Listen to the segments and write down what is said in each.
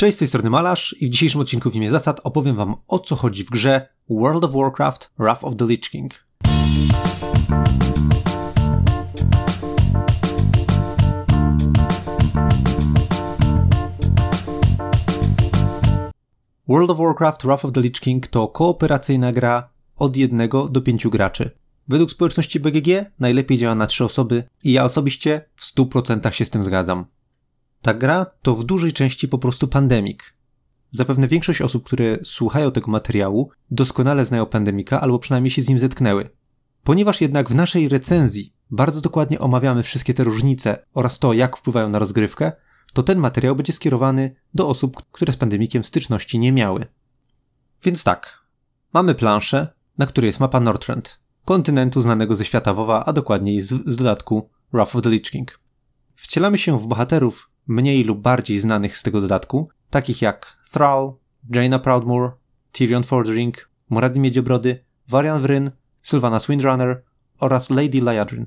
Cześć, z tej strony Malarz i w dzisiejszym odcinku w imię zasad opowiem wam o co chodzi w grze World of Warcraft Wrath of the Lich King. World of Warcraft Wrath of the Lich King to kooperacyjna gra od jednego do pięciu graczy. Według społeczności BGG najlepiej działa na trzy osoby i ja osobiście w 100% się z tym zgadzam. Ta gra to w dużej części po prostu pandemik. Zapewne większość osób, które słuchają tego materiału, doskonale znają pandemika albo przynajmniej się z nim zetknęły. Ponieważ jednak w naszej recenzji bardzo dokładnie omawiamy wszystkie te różnice oraz to, jak wpływają na rozgrywkę, to ten materiał będzie skierowany do osób, które z pandemikiem styczności nie miały. Więc tak, mamy planszę, na której jest mapa Northrend, kontynentu znanego ze świata WoWa, a dokładniej z, z dodatku Wrath of the Lich King. Wcielamy się w bohaterów mniej lub bardziej znanych z tego dodatku, takich jak Thrall, Jaina Proudmoore, Tyrion Fordring, Muradi Miedziobrody, Varian Vryn, Sylvana Swindrunner oraz Lady Liadrin,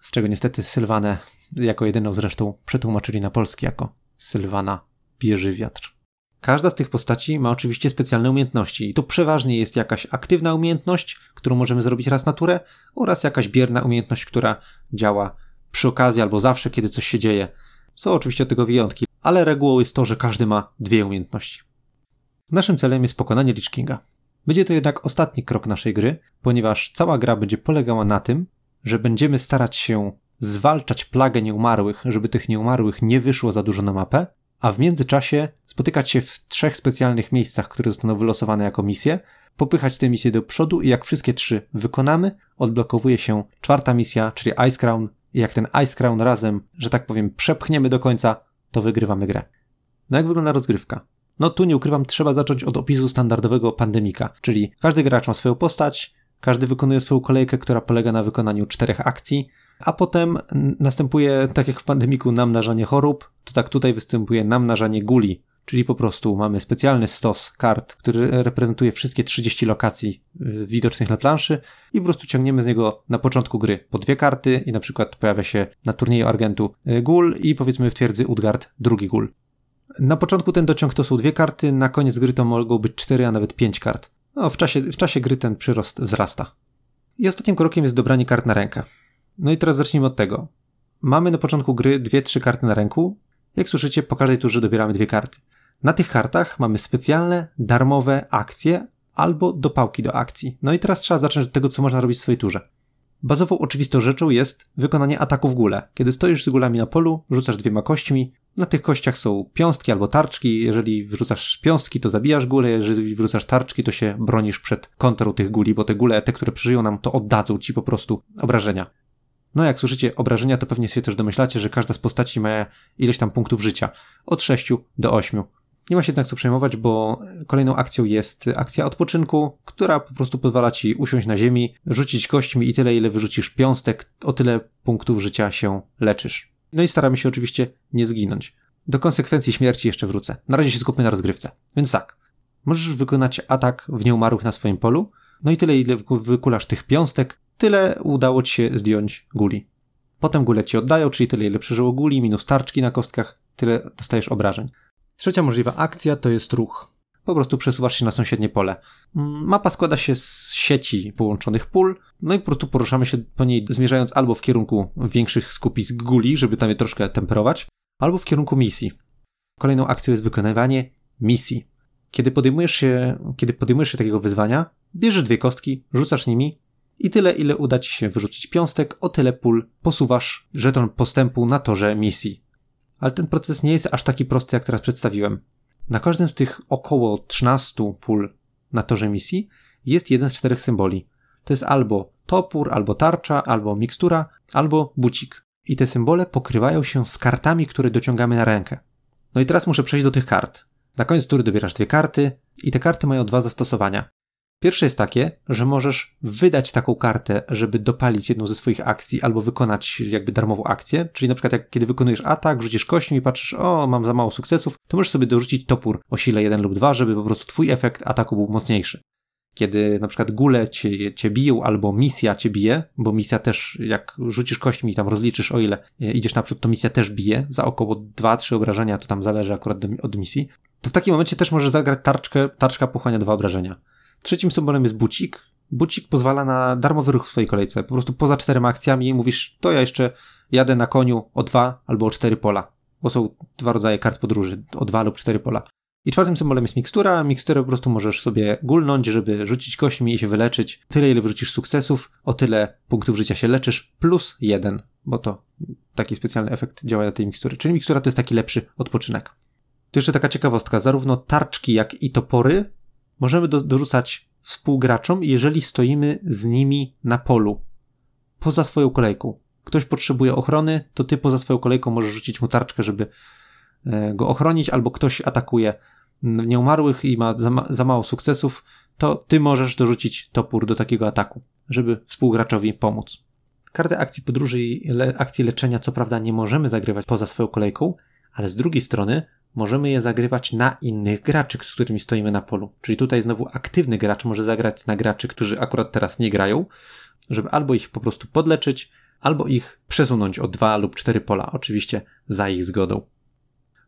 z czego niestety Sylwanę jako jedyną zresztą przetłumaczyli na polski jako Sylwana bierze wiatr. Każda z tych postaci ma oczywiście specjalne umiejętności i to przeważnie jest jakaś aktywna umiejętność, którą możemy zrobić raz na turę oraz jakaś bierna umiejętność, która działa przy okazji albo zawsze, kiedy coś się dzieje. Są oczywiście tego wyjątki, ale regułą jest to, że każdy ma dwie umiejętności. Naszym celem jest pokonanie Lich Kinga. Będzie to jednak ostatni krok naszej gry, ponieważ cała gra będzie polegała na tym, że będziemy starać się zwalczać plagę nieumarłych, żeby tych nieumarłych nie wyszło za dużo na mapę, a w międzyczasie spotykać się w trzech specjalnych miejscach, które zostaną wylosowane jako misje, popychać te misje do przodu i jak wszystkie trzy wykonamy, odblokowuje się czwarta misja, czyli Ice Crown i jak ten Ice Crown razem, że tak powiem, przepchniemy do końca, to wygrywamy grę. No jak wygląda rozgrywka? No tu nie ukrywam, trzeba zacząć od opisu standardowego pandemika, czyli każdy gracz ma swoją postać, każdy wykonuje swoją kolejkę, która polega na wykonaniu czterech akcji, a potem następuje, tak jak w pandemiku, namnażanie chorób, to tak tutaj występuje namnażanie guli, czyli po prostu mamy specjalny stos kart, który reprezentuje wszystkie 30 lokacji y, widocznych na planszy i po prostu ciągniemy z niego na początku gry po dwie karty i na przykład pojawia się na turnieju Argentu y, gul i powiedzmy w twierdzy Utgard drugi gul. Na początku ten dociąg to są dwie karty, na koniec gry to mogą być cztery, a nawet pięć kart. No, w czasie, w czasie gry ten przyrost wzrasta. I ostatnim krokiem jest dobranie kart na rękę. No i teraz zacznijmy od tego. Mamy na początku gry dwie, trzy karty na ręku. Jak słyszycie, po każdej turze dobieramy dwie karty. Na tych kartach mamy specjalne, darmowe akcje albo dopałki do akcji. No i teraz trzeba zacząć od tego, co można robić w swojej turze. Bazową oczywistą rzeczą jest wykonanie ataku w gule. Kiedy stoisz z gulami na polu, rzucasz dwiema kośćmi. Na tych kościach są piąstki albo tarczki. Jeżeli wrzucasz piąstki, to zabijasz gulę. Jeżeli wrzucasz tarczki, to się bronisz przed kontrą tych guli, bo te gule, te, które przeżyją nam, to oddadzą ci po prostu obrażenia. No jak słyszycie obrażenia, to pewnie się też domyślacie, że każda z postaci ma ileś tam punktów życia. Od 6 do 8. Nie ma się jednak co przejmować, bo kolejną akcją jest akcja odpoczynku, która po prostu pozwala ci usiąść na ziemi, rzucić kośćmi i tyle, ile wyrzucisz piąstek, o tyle punktów życia się leczysz. No i staramy się oczywiście nie zginąć. Do konsekwencji śmierci jeszcze wrócę. Na razie się skupmy na rozgrywce. Więc tak, możesz wykonać atak w nieumarłych na swoim polu, no i tyle, ile wykulasz tych piąstek, tyle udało ci się zdjąć guli. Potem gule ci oddają, czyli tyle, ile przeżyło guli, minus tarczki na kostkach, tyle dostajesz obrażeń. Trzecia możliwa akcja to jest ruch. Po prostu przesuwasz się na sąsiednie pole. Mapa składa się z sieci połączonych pól, no i po prostu poruszamy się po niej, zmierzając albo w kierunku większych skupisk guli, żeby tam je troszkę temperować, albo w kierunku misji. Kolejną akcją jest wykonywanie misji. Kiedy podejmujesz się, kiedy podejmujesz się takiego wyzwania, bierzesz dwie kostki, rzucasz nimi i tyle, ile uda ci się wyrzucić piąstek, o tyle pól posuwasz żeton postępu na torze misji ale ten proces nie jest aż taki prosty, jak teraz przedstawiłem. Na każdym z tych około 13 pól na torze misji jest jeden z czterech symboli. To jest albo topór, albo tarcza, albo mikstura, albo bucik. I te symbole pokrywają się z kartami, które dociągamy na rękę. No i teraz muszę przejść do tych kart. Na koniec tury dobierasz dwie karty i te karty mają dwa zastosowania. Pierwsze jest takie, że możesz wydać taką kartę, żeby dopalić jedną ze swoich akcji albo wykonać jakby darmową akcję, czyli na przykład jak kiedy wykonujesz atak, rzucisz kośćmi i patrzysz, o, mam za mało sukcesów, to możesz sobie dorzucić topór o sile 1 lub 2, żeby po prostu twój efekt ataku był mocniejszy. Kiedy na przykład gule cię, cię biją albo misja cię bije, bo misja też, jak rzucisz kośćmi i tam rozliczysz o ile idziesz naprzód, to misja też bije za około 2-3 obrażenia, to tam zależy akurat od misji, to w takim momencie też może zagrać tarczkę, tarczka pochłania dwa obrażenia. Trzecim symbolem jest bucik. Bucik pozwala na darmowy ruch w swojej kolejce. Po prostu poza czterema akcjami mówisz, to ja jeszcze jadę na koniu o dwa albo o cztery pola. Bo są dwa rodzaje kart podróży, o dwa lub cztery pola. I czwartym symbolem jest mikstura. Miksturę po prostu możesz sobie gulnąć, żeby rzucić kośćmi i się wyleczyć. Tyle, ile wrzucisz sukcesów, o tyle punktów życia się leczysz, plus jeden, bo to taki specjalny efekt działania tej mikstury. Czyli mikstura to jest taki lepszy odpoczynek. Tu jeszcze taka ciekawostka. Zarówno tarczki, jak i topory możemy do, dorzucać współgraczom, jeżeli stoimy z nimi na polu. Poza swoją kolejką. Ktoś potrzebuje ochrony, to ty poza swoją kolejką możesz rzucić mu tarczkę, żeby e, go ochronić, albo ktoś atakuje nieumarłych i ma za, ma za mało sukcesów, to ty możesz dorzucić topór do takiego ataku, żeby współgraczowi pomóc. Karty akcji podróży i le akcji leczenia, co prawda, nie możemy zagrywać poza swoją kolejką, ale z drugiej strony możemy je zagrywać na innych graczy, z którymi stoimy na polu. Czyli tutaj znowu aktywny gracz może zagrać na graczy, którzy akurat teraz nie grają, żeby albo ich po prostu podleczyć, albo ich przesunąć o dwa lub cztery pola, oczywiście za ich zgodą.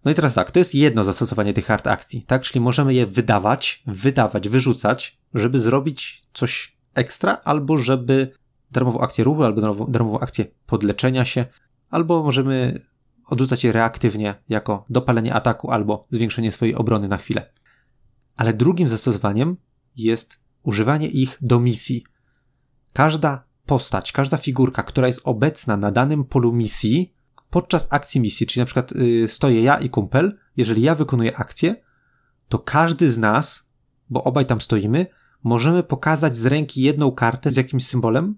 No i teraz tak, to jest jedno zastosowanie tych hard akcji, tak? Czyli możemy je wydawać, wydawać, wyrzucać, żeby zrobić coś ekstra, albo żeby darmową akcję ruchu, albo darmową, darmową akcję podleczenia się, albo możemy odrzucać je reaktywnie jako dopalenie ataku albo zwiększenie swojej obrony na chwilę. Ale drugim zastosowaniem jest używanie ich do misji. Każda postać, każda figurka, która jest obecna na danym polu misji, podczas akcji misji, czyli na przykład yy, stoję ja i kumpel, jeżeli ja wykonuję akcję, to każdy z nas, bo obaj tam stoimy, możemy pokazać z ręki jedną kartę z jakimś symbolem,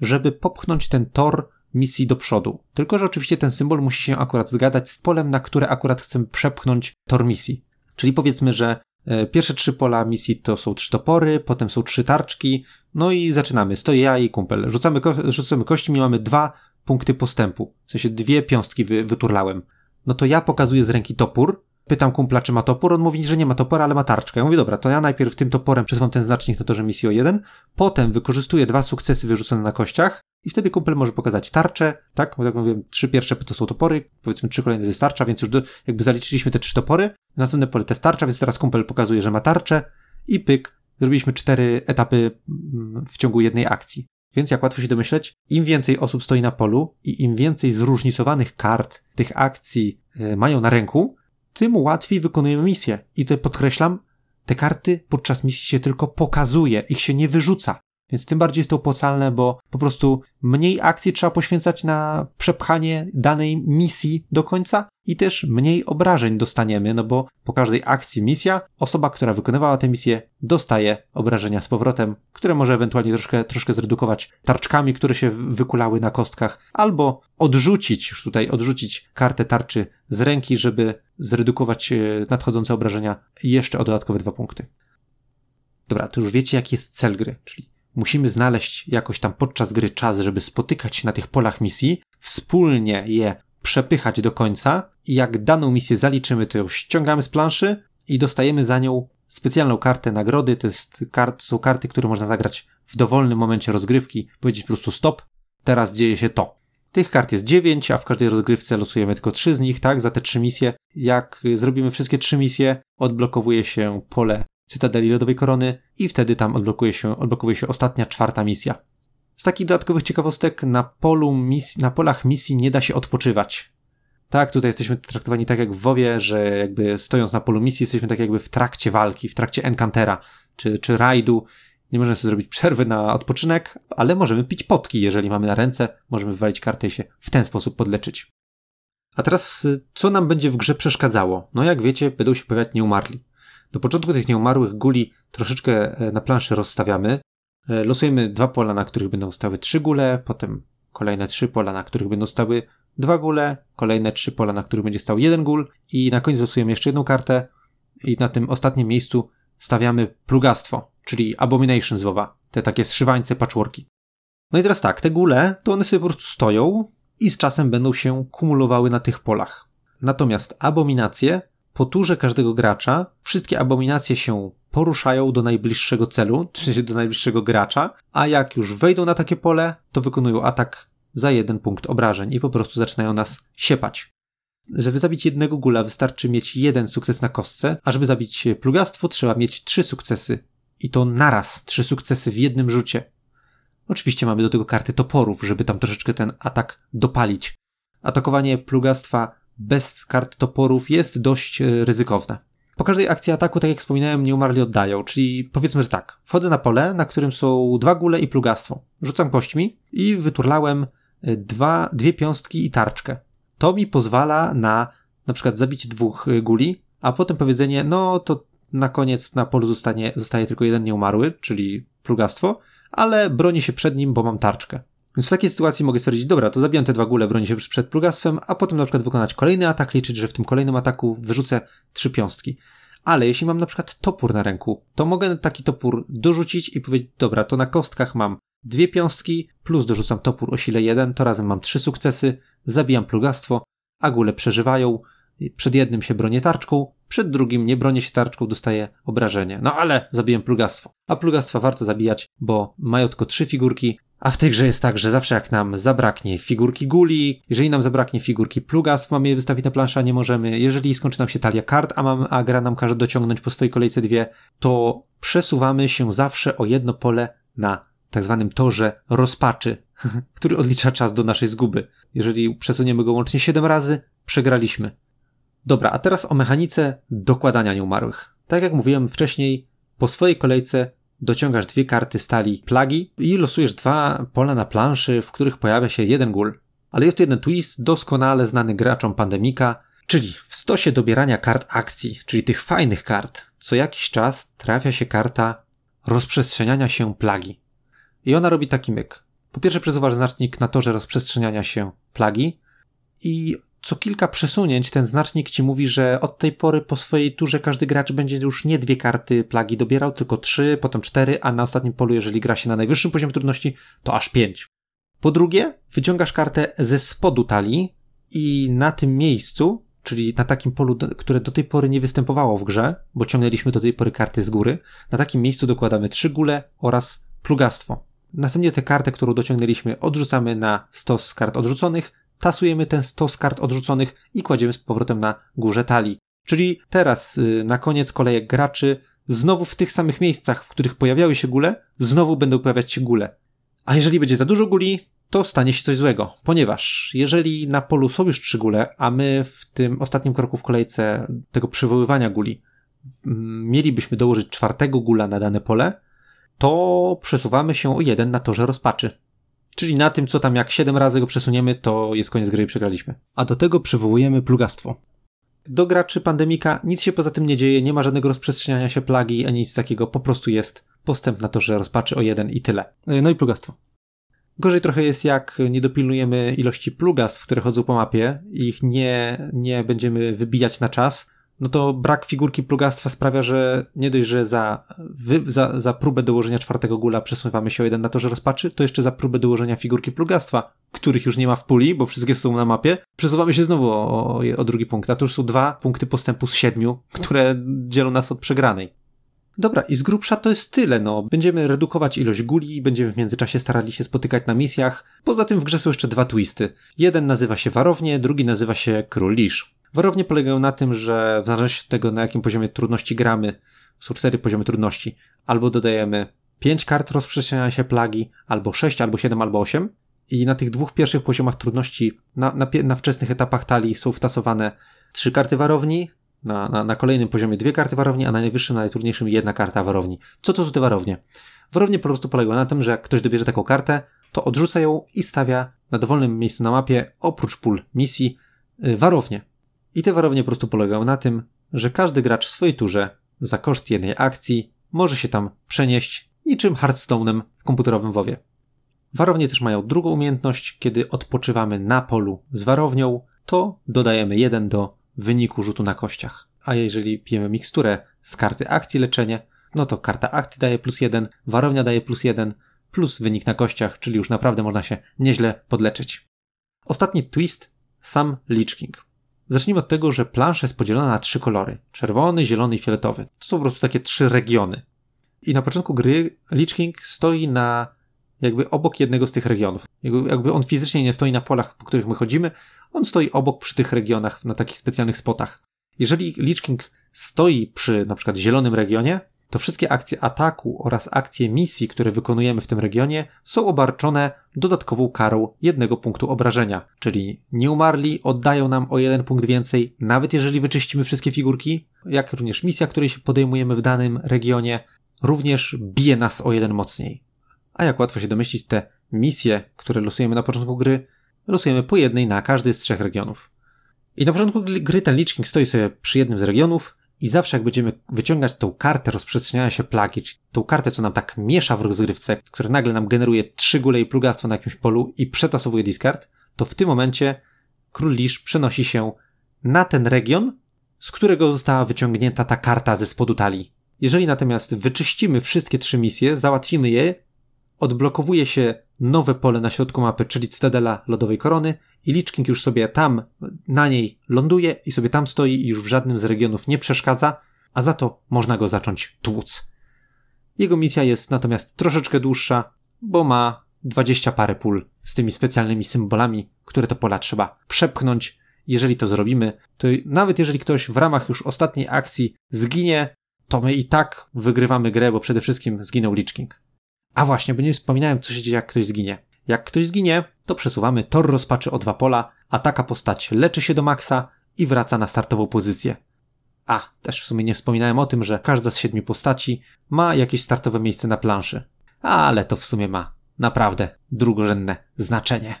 żeby popchnąć ten tor misji do przodu. Tylko, że oczywiście ten symbol musi się akurat zgadać z polem, na które akurat chcemy przepchnąć tor misji. Czyli powiedzmy, że e, pierwsze trzy pola misji to są trzy topory, potem są trzy tarczki, no i zaczynamy. Stoję ja i kumpel. Rzucamy, ko rzucamy kości, i mamy dwa punkty postępu. W sensie dwie piąstki wy wyturlałem. No to ja pokazuję z ręki topór, pytam kumpla, czy ma topór, on mówi, że nie ma topora, ale ma tarczkę. Ja mówię, dobra, to ja najpierw tym toporem przesuwam ten znacznik na torze misji o jeden, potem wykorzystuję dwa sukcesy wyrzucone na kościach i wtedy kumpel może pokazać tarczę, tak? Bo jak mówię, trzy pierwsze to są topory, powiedzmy trzy kolejne to jest tarcza, więc już do, jakby zaliczyliśmy te trzy topory, następne pole to jest tarcza, więc teraz kumpel pokazuje, że ma tarczę i pyk, zrobiliśmy cztery etapy mm, w ciągu jednej akcji. Więc jak łatwo się domyśleć, im więcej osób stoi na polu i im więcej zróżnicowanych kart tych akcji e, mają na ręku, tym łatwiej wykonujemy misję. I tutaj podkreślam, te karty podczas misji się tylko pokazuje, ich się nie wyrzuca. Więc tym bardziej jest to opłacalne, bo po prostu mniej akcji trzeba poświęcać na przepchanie danej misji do końca i też mniej obrażeń dostaniemy, no bo po każdej akcji misja, osoba, która wykonywała tę misję, dostaje obrażenia z powrotem, które może ewentualnie troszkę, troszkę zredukować tarczkami, które się wykulały na kostkach, albo odrzucić, już tutaj odrzucić kartę tarczy z ręki, żeby zredukować e, nadchodzące obrażenia jeszcze o dodatkowe dwa punkty. Dobra, to już wiecie, jaki jest cel gry, czyli musimy znaleźć jakoś tam podczas gry czas, żeby spotykać się na tych polach misji, wspólnie je przepychać do końca i jak daną misję zaliczymy, to ją ściągamy z planszy i dostajemy za nią specjalną kartę nagrody. To jest kart, są karty, które można zagrać w dowolnym momencie rozgrywki, powiedzieć po prostu stop, teraz dzieje się to. Tych kart jest 9, a w każdej rozgrywce losujemy tylko 3 z nich, tak, za te 3 misje. Jak zrobimy wszystkie 3 misje, odblokowuje się pole Cytadeli Lodowej Korony i wtedy tam odblokuje się, odblokuje się ostatnia, czwarta misja. Z takich dodatkowych ciekawostek na polu misji, na polach misji nie da się odpoczywać. Tak, tutaj jesteśmy traktowani tak jak w WoWie, że jakby stojąc na polu misji jesteśmy tak jakby w trakcie walki, w trakcie encantera czy, czy rajdu. Nie możemy sobie zrobić przerwy na odpoczynek, ale możemy pić potki, jeżeli mamy na ręce, możemy wywalić kartę i się w ten sposób podleczyć. A teraz, co nam będzie w grze przeszkadzało? No jak wiecie, będą się pojawiać nieumarli. Do początku tych nieumarłych guli troszeczkę e, na planszy rozstawiamy. E, losujemy dwa pola, na których będą stały trzy gule, potem kolejne trzy pola, na których będą stały dwa gule, kolejne trzy pola, na których będzie stał jeden gul i na koniec losujemy jeszcze jedną kartę i na tym ostatnim miejscu stawiamy plugastwo, czyli abomination z WoWa, te takie zszywańce patchworki. No i teraz tak, te gule, to one sobie po prostu stoją i z czasem będą się kumulowały na tych polach. Natomiast abominacje po turze każdego gracza wszystkie abominacje się poruszają do najbliższego celu, sensie do najbliższego gracza, a jak już wejdą na takie pole, to wykonują atak za jeden punkt obrażeń i po prostu zaczynają nas siepać. żeby zabić jednego gula wystarczy mieć jeden sukces na kostce, a żeby zabić plugastwo trzeba mieć trzy sukcesy. I to naraz, trzy sukcesy w jednym rzucie. Oczywiście mamy do tego karty toporów, żeby tam troszeczkę ten atak dopalić. Atakowanie plugastwa bez kart toporów jest dość e, ryzykowne. Po każdej akcji ataku, tak jak wspominałem, nieumarli oddają, czyli powiedzmy, że tak, wchodzę na pole, na którym są dwa gule i plugastwo. Rzucam kośćmi i wyturlałem e, dwa, dwie piąstki i tarczkę. To mi pozwala na na przykład zabić dwóch e, guli, a potem powiedzenie, no to na koniec na polu zostanie, zostaje tylko jeden nieumarły, czyli plugastwo, ale broni się przed nim, bo mam tarczkę. Więc w takiej sytuacji mogę stwierdzić, dobra, to zabijam te dwa gule, broni się przed plugastwem, a potem na przykład wykonać kolejny atak, liczyć, że w tym kolejnym ataku wyrzucę trzy piąstki. Ale jeśli mam na przykład topór na ręku, to mogę taki topór dorzucić i powiedzieć, dobra, to na kostkach mam dwie piąstki, plus dorzucam topór o sile 1, to razem mam trzy sukcesy, zabijam plugastwo, a gule przeżywają, przed jednym się bronię tarczką, przed drugim nie bronię się tarczką, dostaję obrażenie. No ale zabiję plugastwo. A plugastwa warto zabijać, bo mają tylko trzy figurki, a w tej grze jest tak, że zawsze jak nam zabraknie figurki guli, jeżeli nam zabraknie figurki plugastw, mamy je wystawić na planszę, a nie możemy, jeżeli skończy nam się talia kart, a, mam, a gra nam każe dociągnąć po swojej kolejce dwie, to przesuwamy się zawsze o jedno pole na tak zwanym torze rozpaczy, który odlicza czas do naszej zguby. Jeżeli przesuniemy go łącznie 7 razy, przegraliśmy. Dobra, a teraz o mechanice dokładania nieumarłych. Tak jak mówiłem wcześniej, po swojej kolejce dociągasz dwie karty stali plagi i losujesz dwa pola na planszy, w których pojawia się jeden gul. Ale jest tu jeden twist doskonale znany graczom Pandemika, czyli w stosie dobierania kart akcji, czyli tych fajnych kart, co jakiś czas trafia się karta rozprzestrzeniania się plagi. I ona robi taki myk. Po pierwsze przesuwasz znacznik na torze rozprzestrzeniania się plagi i co kilka przesunięć ten znacznik ci mówi, że od tej pory po swojej turze każdy gracz będzie już nie dwie karty plagi dobierał, tylko trzy, potem cztery, a na ostatnim polu, jeżeli gra się na najwyższym poziomie trudności, to aż pięć. Po drugie, wyciągasz kartę ze spodu talii i na tym miejscu, czyli na takim polu, które do tej pory nie występowało w grze, bo ciągnęliśmy do tej pory karty z góry, na takim miejscu dokładamy trzy gule oraz plugastwo. Następnie tę kartę, którą dociągnęliśmy, odrzucamy na stos kart odrzuconych, tasujemy ten stos kart odrzuconych i kładziemy z powrotem na górze talii. Czyli teraz y, na koniec kolejek graczy znowu w tych samych miejscach, w których pojawiały się gule, znowu będą pojawiać się gule. A jeżeli będzie za dużo guli, to stanie się coś złego, ponieważ jeżeli na polu są już trzy gule, a my w tym ostatnim kroku w kolejce tego przywoływania guli mielibyśmy dołożyć czwartego gula na dane pole, to przesuwamy się o jeden na torze rozpaczy. Czyli na tym, co tam jak 7 razy go przesuniemy, to jest koniec gry i przegraliśmy. A do tego przywołujemy plugastwo. Do graczy pandemika nic się poza tym nie dzieje, nie ma żadnego rozprzestrzeniania się plagi, ani nic takiego, po prostu jest postęp na to, że rozpaczy o jeden i tyle. No i plugastwo. Gorzej trochę jest, jak nie dopilnujemy ilości plugastw, które chodzą po mapie, ich nie, nie będziemy wybijać na czas, no to brak figurki plugastwa sprawia, że nie dość, że za, wy, za, za próbę dołożenia czwartego gula przesuwamy się o jeden na torze rozpaczy, to jeszcze za próbę dołożenia figurki plugastwa, których już nie ma w puli, bo wszystkie są na mapie, przesuwamy się znowu o, o, drugi punkt. A to już są dwa punkty postępu z siedmiu, które dzielą nas od przegranej. Dobra, i z grubsza to jest tyle, no. Będziemy redukować ilość guli będziemy w międzyczasie starali się spotykać na misjach. Poza tym w grze są jeszcze dwa twisty. Jeden nazywa się Warownie, drugi nazywa się Król Lisz. Warownie polegają na tym, że w zależności od tego, na jakim poziomie trudności gramy, są cztery poziomy trudności, albo dodajemy pięć kart rozprzestrzeniania się plagi, albo sześć, albo siedem, albo osiem. I na tych dwóch pierwszych poziomach trudności, na, na, na wczesnych etapach talii są wtasowane trzy karty warowni, na, na, na kolejnym poziomie dwie karty warowni, a na najwyższym, na najtrudniejszym jedna karta warowni. Co to są te warownie? Warownie po prostu polegają na tym, że jak ktoś dobierze taką kartę, to odrzuca ją i stawia na dowolnym miejscu na mapie, oprócz pól misji, y, warownię. I te warownie po prostu polegają na tym, że każdy gracz w swojej turze za koszt jednej akcji może się tam przenieść niczym Hearthstone'em w komputerowym WoWie. Warownie też mają drugą umiejętność, kiedy odpoczywamy na polu z warownią, to dodajemy jeden do wyniku rzutu na kościach. A jeżeli pijemy miksturę z karty akcji leczenie, no to karta akcji daje plus jeden, warownia daje plus jeden, plus wynik na kościach, czyli już naprawdę można się nieźle podleczyć. Ostatni twist, sam Lich King. Zacznijmy od tego, że plansza jest podzielona na trzy kolory. Czerwony, zielony i fioletowy. To są po prostu takie trzy regiony. I na początku gry Lich King stoi na jakby obok jednego z tych regionów. Jakby, on fizycznie nie stoi na polach, po których my chodzimy, on stoi obok przy tych regionach, na takich specjalnych spotach. Jeżeli Lich King stoi przy na przykład zielonym regionie, to wszystkie akcje ataku oraz akcje misji, które wykonujemy w tym regionie, są obarczone dodatkową karą jednego punktu obrażenia. Czyli nieumarli oddają nam o jeden punkt więcej, nawet jeżeli wyczyścimy wszystkie figurki, jak również misja, której się podejmujemy w danym regionie, również bije nas o jeden mocniej. A jak łatwo się domyślić, te misje, które losujemy na początku gry, losujemy po jednej na każdy z trzech regionów. I na początku gry ten Lich King stoi sobie przy jednym z regionów, i zawsze jak będziemy wyciągać tą kartę rozprzestrzeniania się plagi, czyli tą kartę, co nam tak miesza w rozgrywce, która nagle nam generuje trzy gule i plugastwo na jakimś polu i przetasowuje discard, to w tym momencie król Lisz przenosi się na ten region, z którego została wyciągnięta ta karta ze spodu talii. Jeżeli natomiast wyczyścimy wszystkie trzy misje, załatwimy je, odblokowuje się nowe pole na środku mapy, czyli Citadela Lodowej Korony i Lich King już sobie tam na niej ląduje i sobie tam stoi i już w żadnym z regionów nie przeszkadza, a za to można go zacząć tłuc. Jego misja jest natomiast troszeczkę dłuższa, bo ma 20 parę pól z tymi specjalnymi symbolami, które to pola trzeba przepchnąć. Jeżeli to zrobimy, to nawet jeżeli ktoś w ramach już ostatniej akcji zginie, to my i tak wygrywamy grę, bo przede wszystkim zginął Lich King. A właśnie, bo nie wspominałem, co się dzieje, jak ktoś zginie. Jak ktoś zginie, to przesuwamy tor rozpaczy o dwa pola, a taka postać leczy się do maksa i wraca na startową pozycję. A, też w sumie nie wspominałem o tym, że każda z siedmiu postaci ma jakieś startowe miejsce na planszy. Ale to w sumie ma naprawdę drugorzędne znaczenie.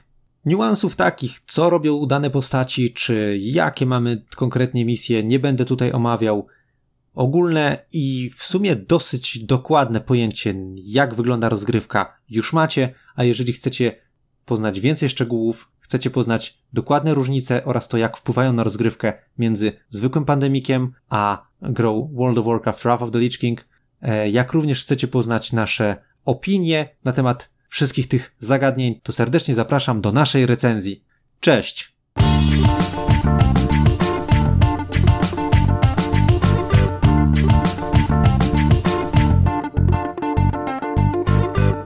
Niuansów takich, co robią dane postaci, czy jakie mamy konkretnie misje, nie będę tutaj omawiał ogólne i w sumie dosyć dokładne pojęcie, jak wygląda rozgrywka, już macie, a jeżeli chcecie poznać więcej szczegółów, chcecie poznać dokładne różnice oraz to, jak wpływają na rozgrywkę między zwykłym pandemikiem a grą World of Warcraft Wrath of the Lich King, e, jak również chcecie poznać nasze opinie na temat wszystkich tych zagadnień, to serdecznie zapraszam do naszej recenzji. Cześć!